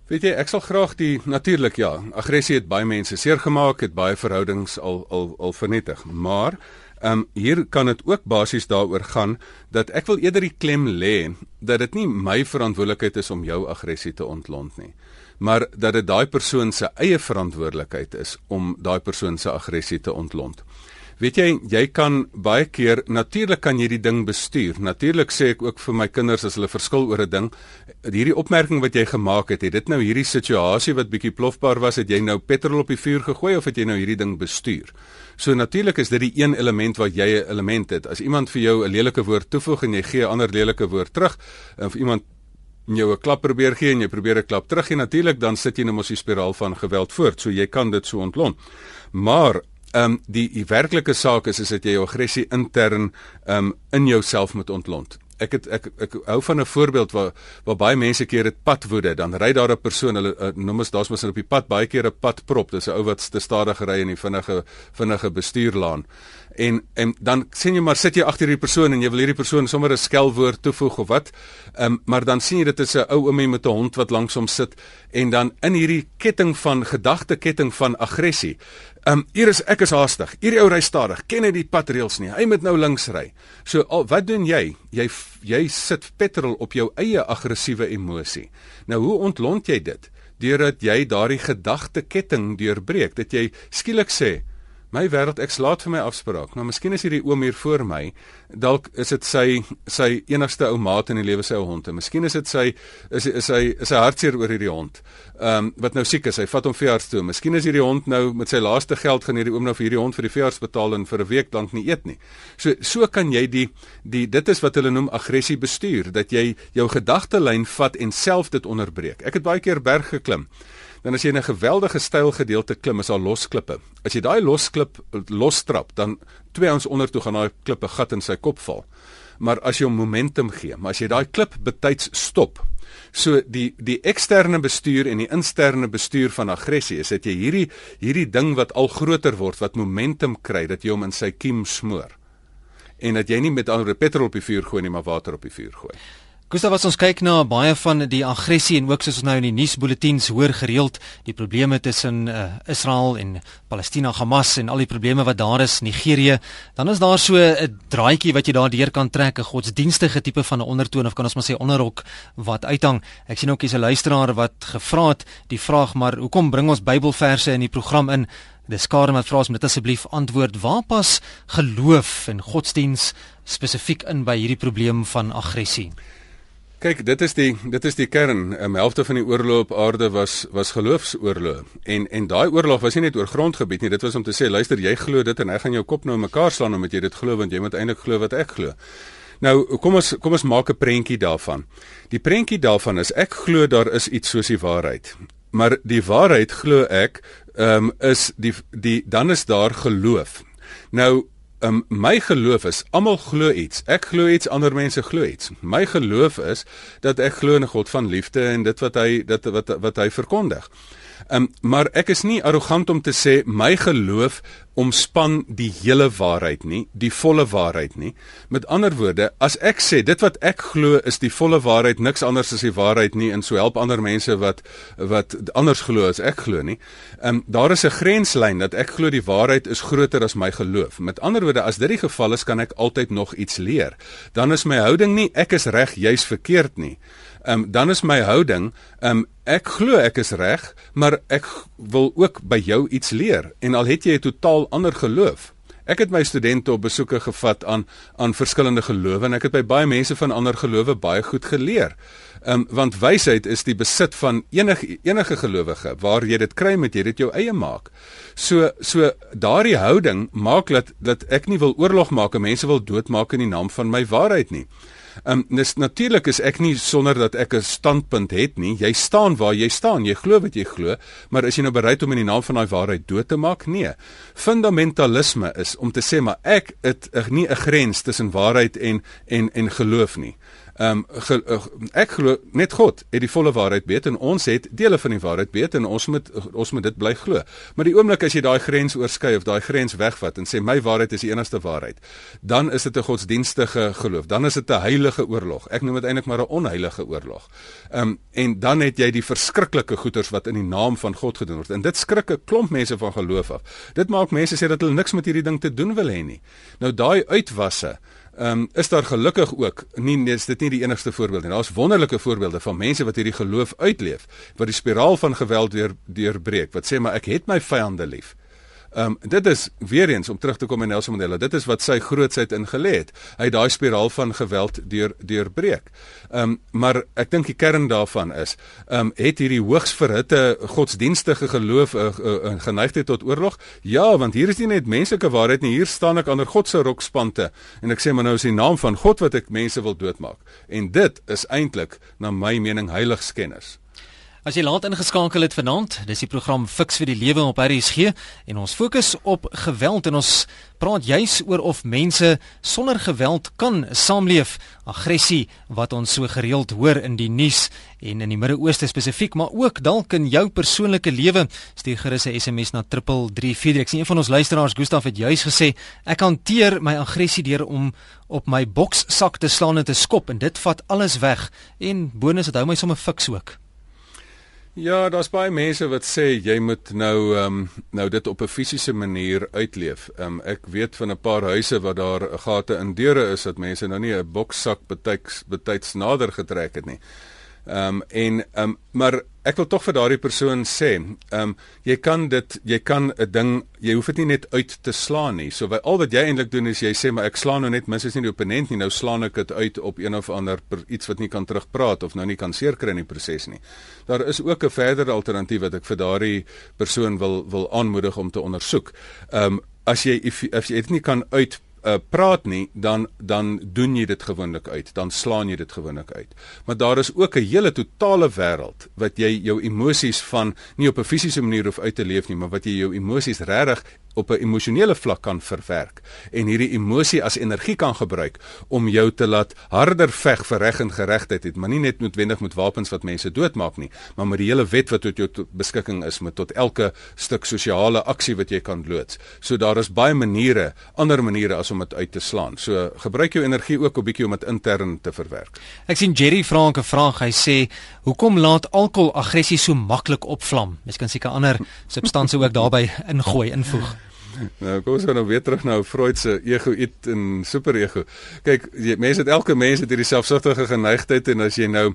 Weet jy, ek sal graag die natuurlik ja, aggressie het baie mense seer gemaak, het baie verhoudings al al al vernietig, maar Ehm um, hier kan dit ook basies daaroor gaan dat ek wil eerder die klem lê dat dit nie my verantwoordelikheid is om jou aggressie te ontlont nie, maar dat dit daai persoon se eie verantwoordelikheid is om daai persoon se aggressie te ontlont. Weet jy, jy kan baie keer natuurlik kan jy die ding bestuur. Natuurlik sê ek ook vir my kinders as hulle verskil oor 'n ding, hierdie opmerking wat jy gemaak het, het dit nou hierdie situasie wat bietjie plofbaar was, het jy nou petrol op die vuur gegooi of het jy nou hierdie ding bestuur? So natuurlik is dit die een element wat jy 'n element het. As iemand vir jou 'n lelike woord toevoeg en jy gee 'n ander lelike woord terug, of iemand jou 'n klap probeer gee en jy probeer 'n klap terug gee, natuurlik dan sit jy in 'n mos spiraal van geweld voort. So jy kan dit so ontlont. Maar ehm um, die, die werklike saak is is dat jy jou aggressie intern ehm um, in jouself moet ontlont. Ek het ek ek hou van 'n voorbeeld waar waar baie mense keer dit padwoede. Dan ry daar 'n persoon hulle uh, noem ons daar's mos op die pad baie keer 'n padprop. Dis 'n ou wat te stadig ry in die vinnige vinnige bestuurlaan en en dan sien jy maar sit jy agter hierdie persoon en jy wil hierdie persoon sommer 'n skelwoord toevoeg of wat um, maar dan sien jy dit is 'n ou oomie met 'n hond wat langs hom sit en dan in hierdie ketting van gedagteketting van aggressie Ehm um, hier is ek is haastig. Hierdie ou ry stadig. Ken hy die padreëls nie? Hy moet nou links ry. So al, wat doen jy? Jy jy sit petrol op jou eie aggressiewe emosie. Nou hoe ontlont jy dit? Deurdat jy daardie gedagteketting deurbreek. Dat jy skielik sê, My wêreld ek slaat vir my afspraak. Nou miskien is hierdie oom hier voor my, dalk is dit sy sy enigste ou maat in die lewe sy ou hond. Miskien is dit sy is is hy is hy hartseer oor hierdie hond. Ehm um, wat nou siek is, hy vat hom veearts toe. Miskien is hierdie hond nou met sy laaste geld gaan hierdie oom nou vir hierdie hond vir die veearts betaal en vir 'n week lank nie eet nie. So so kan jy die die dit is wat hulle noem aggressie bestuur, dat jy jou gedagtelyn vat en self dit onderbreek. Ek het baie keer berg geklim dan as jy in 'n geweldige styl gedeelte klim is daar los klippe. As jy daai los klip los trap, dan twee ons onder toe gaan daai klippe gat in sy kop val. Maar as jy hom momentum gee, maar as jy daai klip betyds stop. So die die eksterne bestuur en die interne bestuur van aggressie is dat jy hierdie hierdie ding wat al groter word wat momentum kry dat jy hom in sy kiem smoor. En dat jy nie met ander petrol op die vuur gooi nie, maar water op die vuur gooi. Gustav as ons kyk na baie van die aggressie en ook soos ons nou in die nuusbulletins hoor gereeld die probleme tussen uh, Israel en Palestina Hamas en al die probleme wat daar is Nigerië dan is daar so 'n draadjie wat jy daardeur kan trek 'n godsdienstige tipe van 'n ondertoon of kan ons maar sê onderrok wat uithang. Ek sien ook hier's 'n luisteraar wat gevra het die vraag maar hoekom bring ons Bybelverse in die program in? Dis skare wat vra ons moet asseblief antwoord. Waar pas geloof en godsdiens spesifiek in by hierdie probleem van aggressie Kyk, dit is die dit is die kern. 'n Helfte van die oorlog op aarde was was geloofsoorlog. En en daai oorlog was nie net oor grondgebied nie. Dit was om te sê, luister, jy glo dit en ek gaan jou kop nou mekaar slaan omdat jy dit glo want jy moet eintlik glo wat ek glo. Nou, kom ons kom ons maak 'n prentjie daarvan. Die prentjie daarvan is ek glo daar is iets soos die waarheid. Maar die waarheid glo ek, ehm um, is die die dan is daar geloof. Nou um, my geloof is almal glo iets. Ek glo iets, ander mense glo iets. My geloof is dat ek glo in 'n God van liefde en dit wat hy dit wat wat hy verkondig. Um, maar ek is nie arrogant om te sê my geloof omspan die hele waarheid nie, die volle waarheid nie. Met ander woorde, as ek sê dit wat ek glo is die volle waarheid, niks anders as die waarheid nie en so help ander mense wat wat anders glo as ek glo nie. Ehm um, daar is 'n grenslyn dat ek glo die waarheid is groter as my geloof. Met ander woorde, as dit die geval is, kan ek altyd nog iets leer. Dan is my houding nie ek is reg, jy's verkeerd nie. Um, dan is my houding, um, ek glo ek is reg, maar ek wil ook by jou iets leer en al het jy 'n totaal ander geloof. Ek het my studente op besoeke gevat aan aan verskillende gelowe en ek het by baie mense van ander gelowe baie goed geleer. Ehm um, want wysheid is die besit van enige enige gelowige. Waar jy dit kry, moet jy dit jou eie maak. So so daardie houding maak dat dat ek nie wil oorlog maak en mense wil doodmaak in die naam van my waarheid nie. Ehm um, dis natuurlik is ek nie sonder dat ek 'n standpunt het nie. Jy staan waar jy staan. Jy glo wat jy glo, maar is jy nou bereid om in die naam van daai waarheid dood te maak? Nee. Fundamentalisme is om te sê maar ek het nie 'n grens tussen waarheid en en en geloof nie. Ehm um, uh, ek glo net God het die volle waarheid weet en ons het dele van die waarheid weet en ons moet ons moet dit bly glo. Maar die oomblik as jy daai grens oorskry of daai grens wegvat en sê my waarheid is die enigste waarheid, dan is dit 'n godsdienstige geloof. Dan is dit 'n heilige oorlog. Ek noem dit eintlik maar 'n onheilige oorlog. Ehm um, en dan het jy die verskriklike goeters wat in die naam van God gedoen word. En dit skrik 'n klomp mense van geloof af. Dit maak mense sê dat hulle niks met hierdie ding te doen wil hê nie. Nou daai uitwasse Ehm um, is daar gelukkig ook nie dis dit nie die enigste voorbeeld nie. Daar's wonderlike voorbeelde van mense wat hierdie geloof uitleef, wat die spiraal van geweld deur deurbreek. Wat sê maar ek het my vyande lief. Ehm um, dit is weer eens om terug te kom in Nelson Mandela. Dit is wat sy grootsheid ingelê het. Hy het daai spiraal van geweld deur deurbreek. Ehm um, maar ek dink die kern daarvan is ehm um, het hierdie hoogs verhitte godsdienstige geloof 'n uh, uh, uh, geneigtheid tot oorlog? Ja, want hier is nie net menslike waarheid nie. Hier staan ek onder God se rokspante en ek sê maar nou is die naam van God wat ek mense wil doodmaak. En dit is eintlik na my mening heiligskennis. As jy laat ingeskakel het vanaand, dis die program Fix vir die Lewe op RSG en ons fokus op geweld en ons praat juis oor of mense sonder geweld kan saamleef. Aggressie wat ons so gereeld hoor in die nuus en in die Midde-Ooste spesifiek, maar ook dalk in jou persoonlike lewe. Stuur gerus 'n SMS na 3343. Ek sien een van ons luisteraars, Gustaf het juis gesê, ek hanteer my aggressie deur om op my bokssak te slaan en te skop en dit vat alles weg en bonus dit hou my sommer fiks ook. Ja, daar's baie mense wat sê jy moet nou ehm um, nou dit op 'n fisiese manier uitleef. Ehm um, ek weet van 'n paar huise waar daar gate in deure is dat mense nou nie 'n bokssak betyds betyds nader getrek het nie. Ehm um, en ehm um, maar ek wil tog vir daardie persoon sê, ehm um, jy kan dit jy kan 'n ding jy hoef dit nie net uit te slaan nie. So by al wat jy eintlik doen is jy sê maar ek slaan nou net minstens nie die opponent nie, nou slaan ek dit uit op een of ander per, iets wat nie kan terugpraat of nou nie kan seerkry in die proses nie. Daar is ook 'n verdere alternatief wat ek vir daardie persoon wil wil aanmoedig om te ondersoek. Ehm um, as jy as jy dit nie kan uit uh, praat nie, dan dan doen jy dit gewoonlik uit, dan slaan jy dit gewoonlik uit. Maar daar is ook 'n hele totale wêreld wat jy jou emosies van nie op 'n fisiese manier hoef uit te leef nie, maar wat jy jou emosies regtig op 'n emosionele vlak kan verwerk en hierdie emosie as energie kan gebruik om jou te laat harder veg vir reg en geregtigheid het, maar nie net noodwendig met wapens wat mense doodmaak nie, maar met die hele wet wat tot jou beskikking is met tot elke stuk sosiale aksie wat jy kan loods. So daar is baie maniere, ander maniere as om dit uit te slaan. So gebruik jou energie ook 'n bietjie om dit intern te verwerk. Ek sien Jerry vra 'n vraag. Hy sê, "Hoekom laat alkohol aggressie so maklik opvlam?" Mens kan seker ander substansies ook daarbey ingooi, invoeg. Nou kom ons gaan nou weer terug na Freud se ego it en superego. Kyk, mense het elke mens het hierdie selfsugtige geneigtheid en as jy nou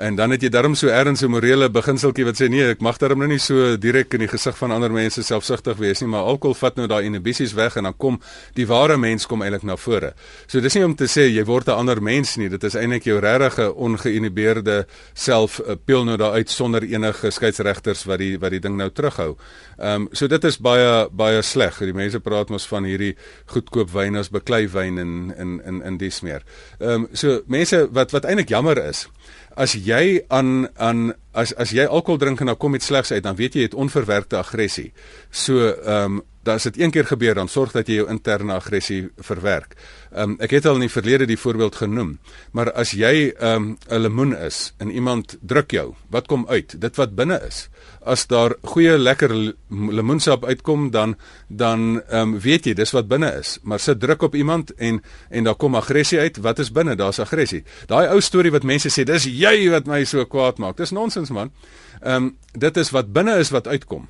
en dan het jy darm so erns 'n morele beginseltjie wat sê nee, ek mag darm nou nie so direk in die gesig van ander mense selfsugtig wees nie, maar alkohol vat nou daai inhibisies weg en dan kom die ware mens kom eintlik na vore. So dis nie om te sê jy word 'n ander mens nie, dit is eintlik jou regte ongeïnhibeerde self uh, pil nou daar uit sonder enige skeieregters wat die wat die ding nou terughou. Ehm um, so dit is baie baie sleg die mense praat mos van hierdie goedkoop wyn as beklei wyn in in in in dies meer. Ehm um, so mense wat wat eintlik jammer is as jy aan aan as as jy alkohol drink en dan kom dit slegs uit dan weet jy jy het onverwerkte aggressie. So ehm um, as dit een keer gebeur dan sorg dat jy jou interne aggressie verwerk. Ehm um, ek het al in die verlede die voorbeeld genoem, maar as jy ehm um, 'n lemoen is en iemand druk jou, wat kom uit? Dit wat binne is. As daar goeie lekker lemoensap uitkom dan dan ehm um, weet jy dis wat binne is, maar sit druk op iemand en en daar kom aggressie uit, wat is binne? Daar's aggressie. Daai ou storie wat mense sê, dis jy wat my so kwaad maak. Dis nonsens man. Ehm um, dit is wat binne is wat uitkom.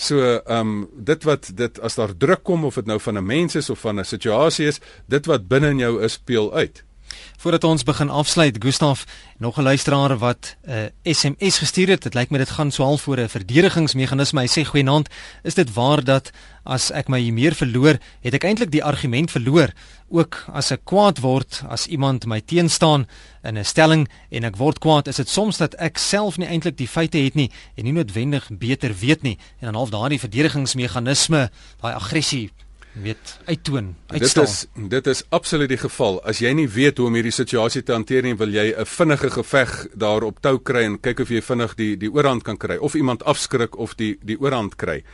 So ehm um, dit wat dit as daar druk kom of dit nou van 'n mens is of van 'n situasie is, dit wat binne in jou is, speel uit. Voordat ons begin afsluit, Gustaf, nog 'n luisteraar wat 'n uh, SMS gestuur het. Dit lyk my dit gaan so half voor 'n verdedigingsmeganisme. Hy sê goeienaand, is dit waar dat as ek my meer verloor, het ek eintlik die argument verloor? Ook as ek kwaad word as iemand my teenstaan in 'n stelling en ek word kwaad, is dit soms dat ek self nie eintlik die feite het nie en nie noodwendig beter weet nie en dan half daardie verdedigingsmeganisme, daai aggressie weet uittoon uitstaan. Dit is dit is absoluut die geval. As jy nie weet hoe om hierdie situasie te hanteer nie, wil jy 'n vinnige geveg daarop tou kry en kyk of jy vinnig die die oorhand kan kry of iemand afskrik of die die oorhand kry.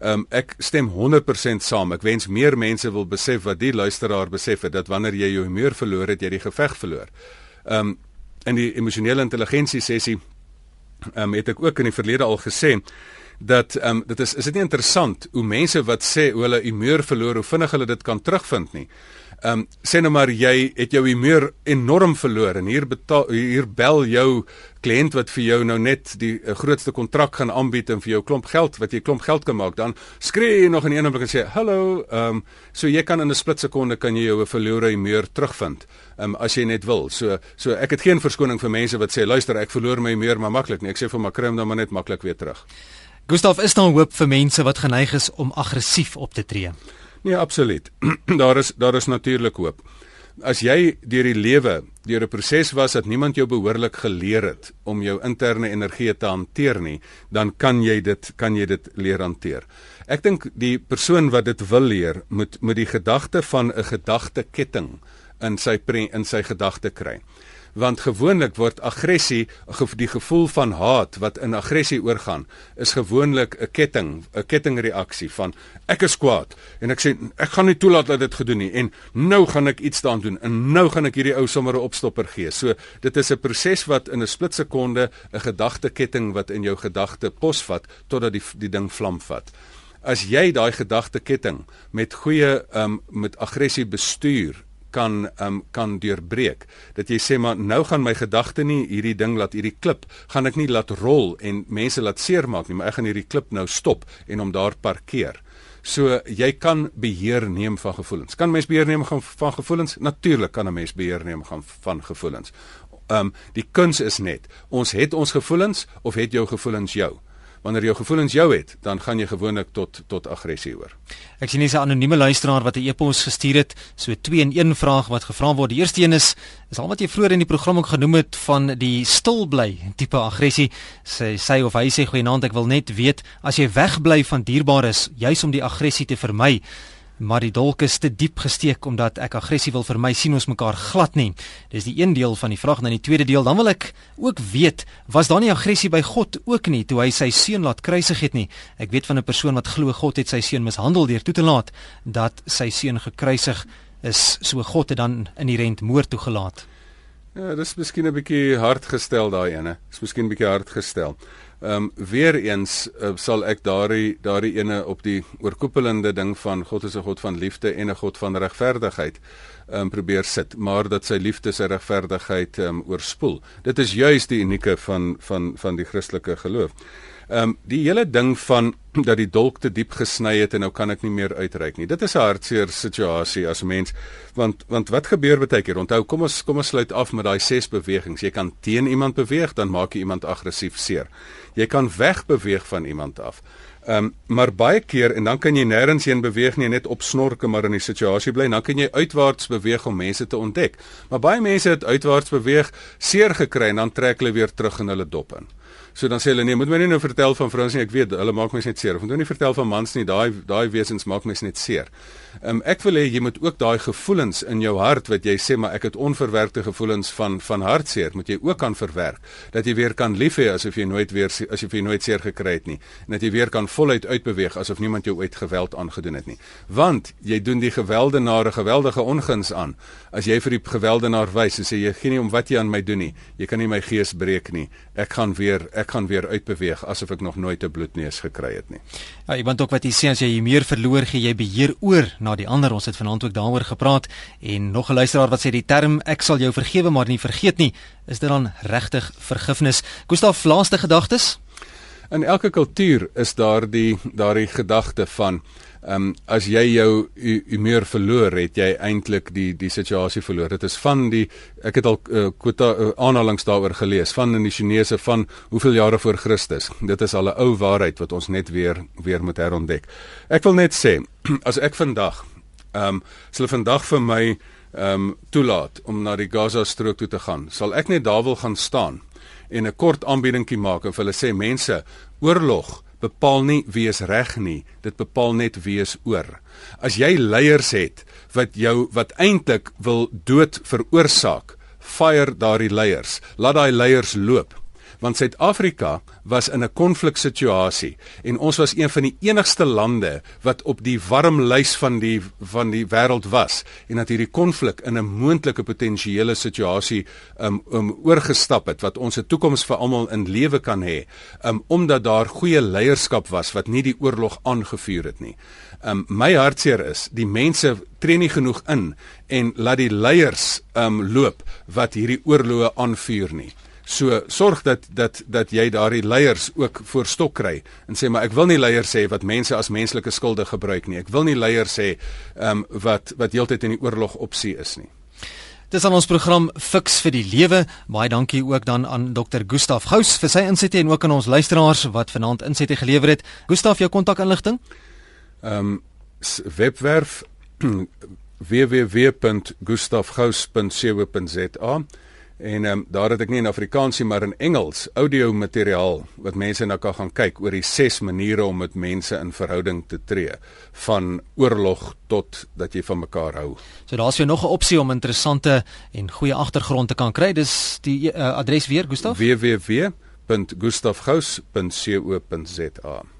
Um, ek stem 100% saam. Ek wens meer mense wil besef wat die luisteraar besef het dat wanneer jy jou humeur verloor het, jy die geveg verloor. Um in die emosionele intelligensie sessie um, het ek ook in die verlede al gesê dat ehm um, dit is is dit nie interessant hoe mense wat sê hoe hulle humeur verloor hoe vinnig hulle dit kan terugvind nie. Ehm um, sê nou maar jy het jou humeur enorm verloor en hier betaal hier bel jou kliënt wat vir jou nou net die uh, grootste kontrak gaan aanbied en vir jou klomp geld wat jy klomp geld kan maak dan skree jy nog in een oomblik en sê hallo ehm um, so jy kan in 'n split sekonde kan jy jou verlore humeur terugvind ehm um, as jy net wil. So so ek het geen verskoning vir mense wat sê luister ek verloor my humeur maar maklik nie. Ek sê vir my kry hom dan maar net maklik weer terug. Gustav, is daar hoop vir mense wat geneig is om aggressief op te tree? Nee, absoluut. [clears throat] daar is daar is natuurlik hoop. As jy deur die lewe, deur 'n proses was dat niemand jou behoorlik geleer het om jou interne energie te hanteer nie, dan kan jy dit kan jy dit leer hanteer. Ek dink die persoon wat dit wil leer, moet moet die gedagte van 'n gedagteketting in sy in sy gedagte kry want gewoonlik word aggressie die gevoel van haat wat in aggressie oorgaan is gewoonlik 'n ketting 'n kettingreaksie van ek is kwaad en ek sê ek gaan nie toelaat dat dit gedoen nie en nou gaan ek iets daaraan doen en nou gaan ek hierdie ou sommer 'n opstopper gee. So dit is 'n proses wat in 'n splitsekonde 'n gedagteketting wat in jou gedagte posvat totdat die die ding vlam vat. As jy daai gedagteketting met goeie um, met aggressie bestuur kan um, kan deurbreek. Dat jy sê maar nou gaan my gedagte nie hierdie ding laat hierdie klip gaan ek nie laat rol en mense laat seermaak nie, maar ek gaan hierdie klip nou stop en hom daar parkeer. So jy kan beheer neem van gevoelens. Kan mens beheer neem van, van gevoelens? Natuurlik kan 'n mens beheer neem van van gevoelens. Ehm um, die kuns is net, ons het ons gevoelens of het jou gevoelens jou? Wanneer jou gevoelens jou het, dan gaan jy gewoonlik tot tot aggressie oor. Ek sien 'n anonieme luisteraar wat 'n e-pos gestuur het, so 2 in 1 vraag wat gevra word. Die eerste een is is al wat jy vroeër in die program ook genoem het van die stil bly tipe aggressie. Sy sê of hy sê goeienaand, ek wil net weet as jy wegbly van dierbares juis om die aggressie te vermy maar die dolk is te diep gesteek omdat ek aggressie wil vermy sien ons mekaar glad nie. Dis die een deel van die vraag en dan die tweede deel dan wil ek ook weet was daar nie aggressie by God ook nie toe hy sy seun laat kruisig het nie. Ek weet van 'n persoon wat glo God het sy seun mishandel deur toe te laat dat sy seun gekruisig is so God het dan inherent moord toegelaat. Ja, dis miskien 'n bietjie hard gestel daai ene. Dis miskien 'n bietjie hard gestel. Ehm um, weer eens uh, sal ek daardie daardie ene op die oorkoepelende ding van God is 'n God van liefde en 'n God van regverdigheid ehm um, probeer sit, maar dat sy liefde sy regverdigheid ehm um, oorspoel. Dit is juis die unieke van van van die Christelike geloof. Ehm um, die hele ding van [clears throat] dat die dolk te diep gesny het en nou kan ek nie meer uitreik nie. Dit is 'n hartseer situasie as mens want want wat gebeur baie keer? Onthou, kom ons kom ons sluit af met daai ses bewegings. Jy kan teen iemand beweeg, dan maak jy iemand aggressief seer. Jy kan wegbeweeg van iemand af. Ehm um, maar baie keer en dan kan jy nêrens heen beweeg nie net op snorke maar in die situasie bly. Dan kan jy uitwaarts beweeg om mense te ontdek. Maar baie mense het uitwaarts beweeg, seer gekry en dan trek hulle weer terug in hulle dop in. So dan sê hulle nee, moet my nie nou vertel van vrouens nie. Ek weet hulle maak my net seer. Moet jy nie vertel van mans nie. Daai daai wesens maak my net seer. Ehm um, ek wil hê jy moet ook daai gevoelens in jou hart wat jy sê maar ek het onverwerkte gevoelens van van hartseer, moet jy ook kan verwerk. Dat jy weer kan lief hê asof jy nooit weer as jy nooit seer gekry het nie. En dat jy weer kan voluit uitbeweeg asof niemand jou ooit geweld aangedoen het nie. Want jy doen die gewelddenare geweldige onguns aan. As jy vir die gewelddenaar wys en sê jy gee nie om wat jy aan my doen nie. Jy kan nie my gees breek nie. Ek gaan weer ek ek gaan weer uitbeweeg asof ek nog nooit 'n bloedneus gekry het nie. Ja, iemand ook wat jy sê as jy meer verloor gee jy beheer oor na die ander. Ons het vanaand ook daaroor gepraat en nog 'n luisteraar wat sê die term ek sal jou vergewe maar nie vergeet nie, is dit dan regtig vergifnis? Gustaf, laaste gedagtes? In elke kultuur is daar die daardie gedagte van Ehm um, as jy jou meer verloor het jy eintlik die die situasie verloor. Dit is van die ek het al uh, quota uh, aanhalings daaroor gelees van in die Chinese van hoeveel jare voor Christus. Dit is al 'n ou waarheid wat ons net weer weer moet herontdek. Ek wil net sê [clears throat] as ek vandag ehm um, sal vandag vir my ehm um, toelaat om na die Gaza strook toe te gaan, sal ek net daar wil gaan staan en 'n kort aanbiedingkie maak en vir hulle sê mense, oorlog bepaal nie wie is reg nie, dit bepaal net wie is oor. As jy leiers het wat jou wat eintlik wil dood veroorsaak, fire daardie leiers. Laat daai leiers loop want Suid-Afrika was in 'n konfliksituasie en ons was een van die enigste lande wat op die warm lys van die van die wêreld was en dat hierdie konflik in 'n moontlike potensiële situasie um um oorgestap het wat ons 'n toekoms vir almal in lewe kan hê um omdat daar goeie leierskap was wat nie die oorlog aangevuur het nie. Um my hartseer is die mense tree nie genoeg in en laat die leiers um loop wat hierdie oorloë aanvuur nie. So sorg dat dat dat jy daardie leiers ook voor stok kry en sê maar ek wil nie leiers sê wat mense as menslike skulde gebruik nie. Ek wil nie leiers sê ehm um, wat wat heeltyd in die oorlog opsie is nie. Dis aan ons program Fix vir die Lewe. Baie dankie ook dan aan Dr. Gustaf Gous vir sy insette en ook aan ons luisteraars wat vanaand insette gelewer het. Gustaf, jou kontakinligting? Ehm um, webwerf [clears throat] www.gustafgous.co.za En ehm um, daar het ek nie in Afrikaans nie, maar in Engels audio materiaal wat mense na kan gaan kyk oor die ses maniere om met mense in verhouding te tree van oorlog tot dat jy van mekaar hou. So daar's weer nog 'n opsie om interessante en goeie agtergrond te kan kry. Dis die uh, adres weer, Gustaf? www.gustafgous.co.za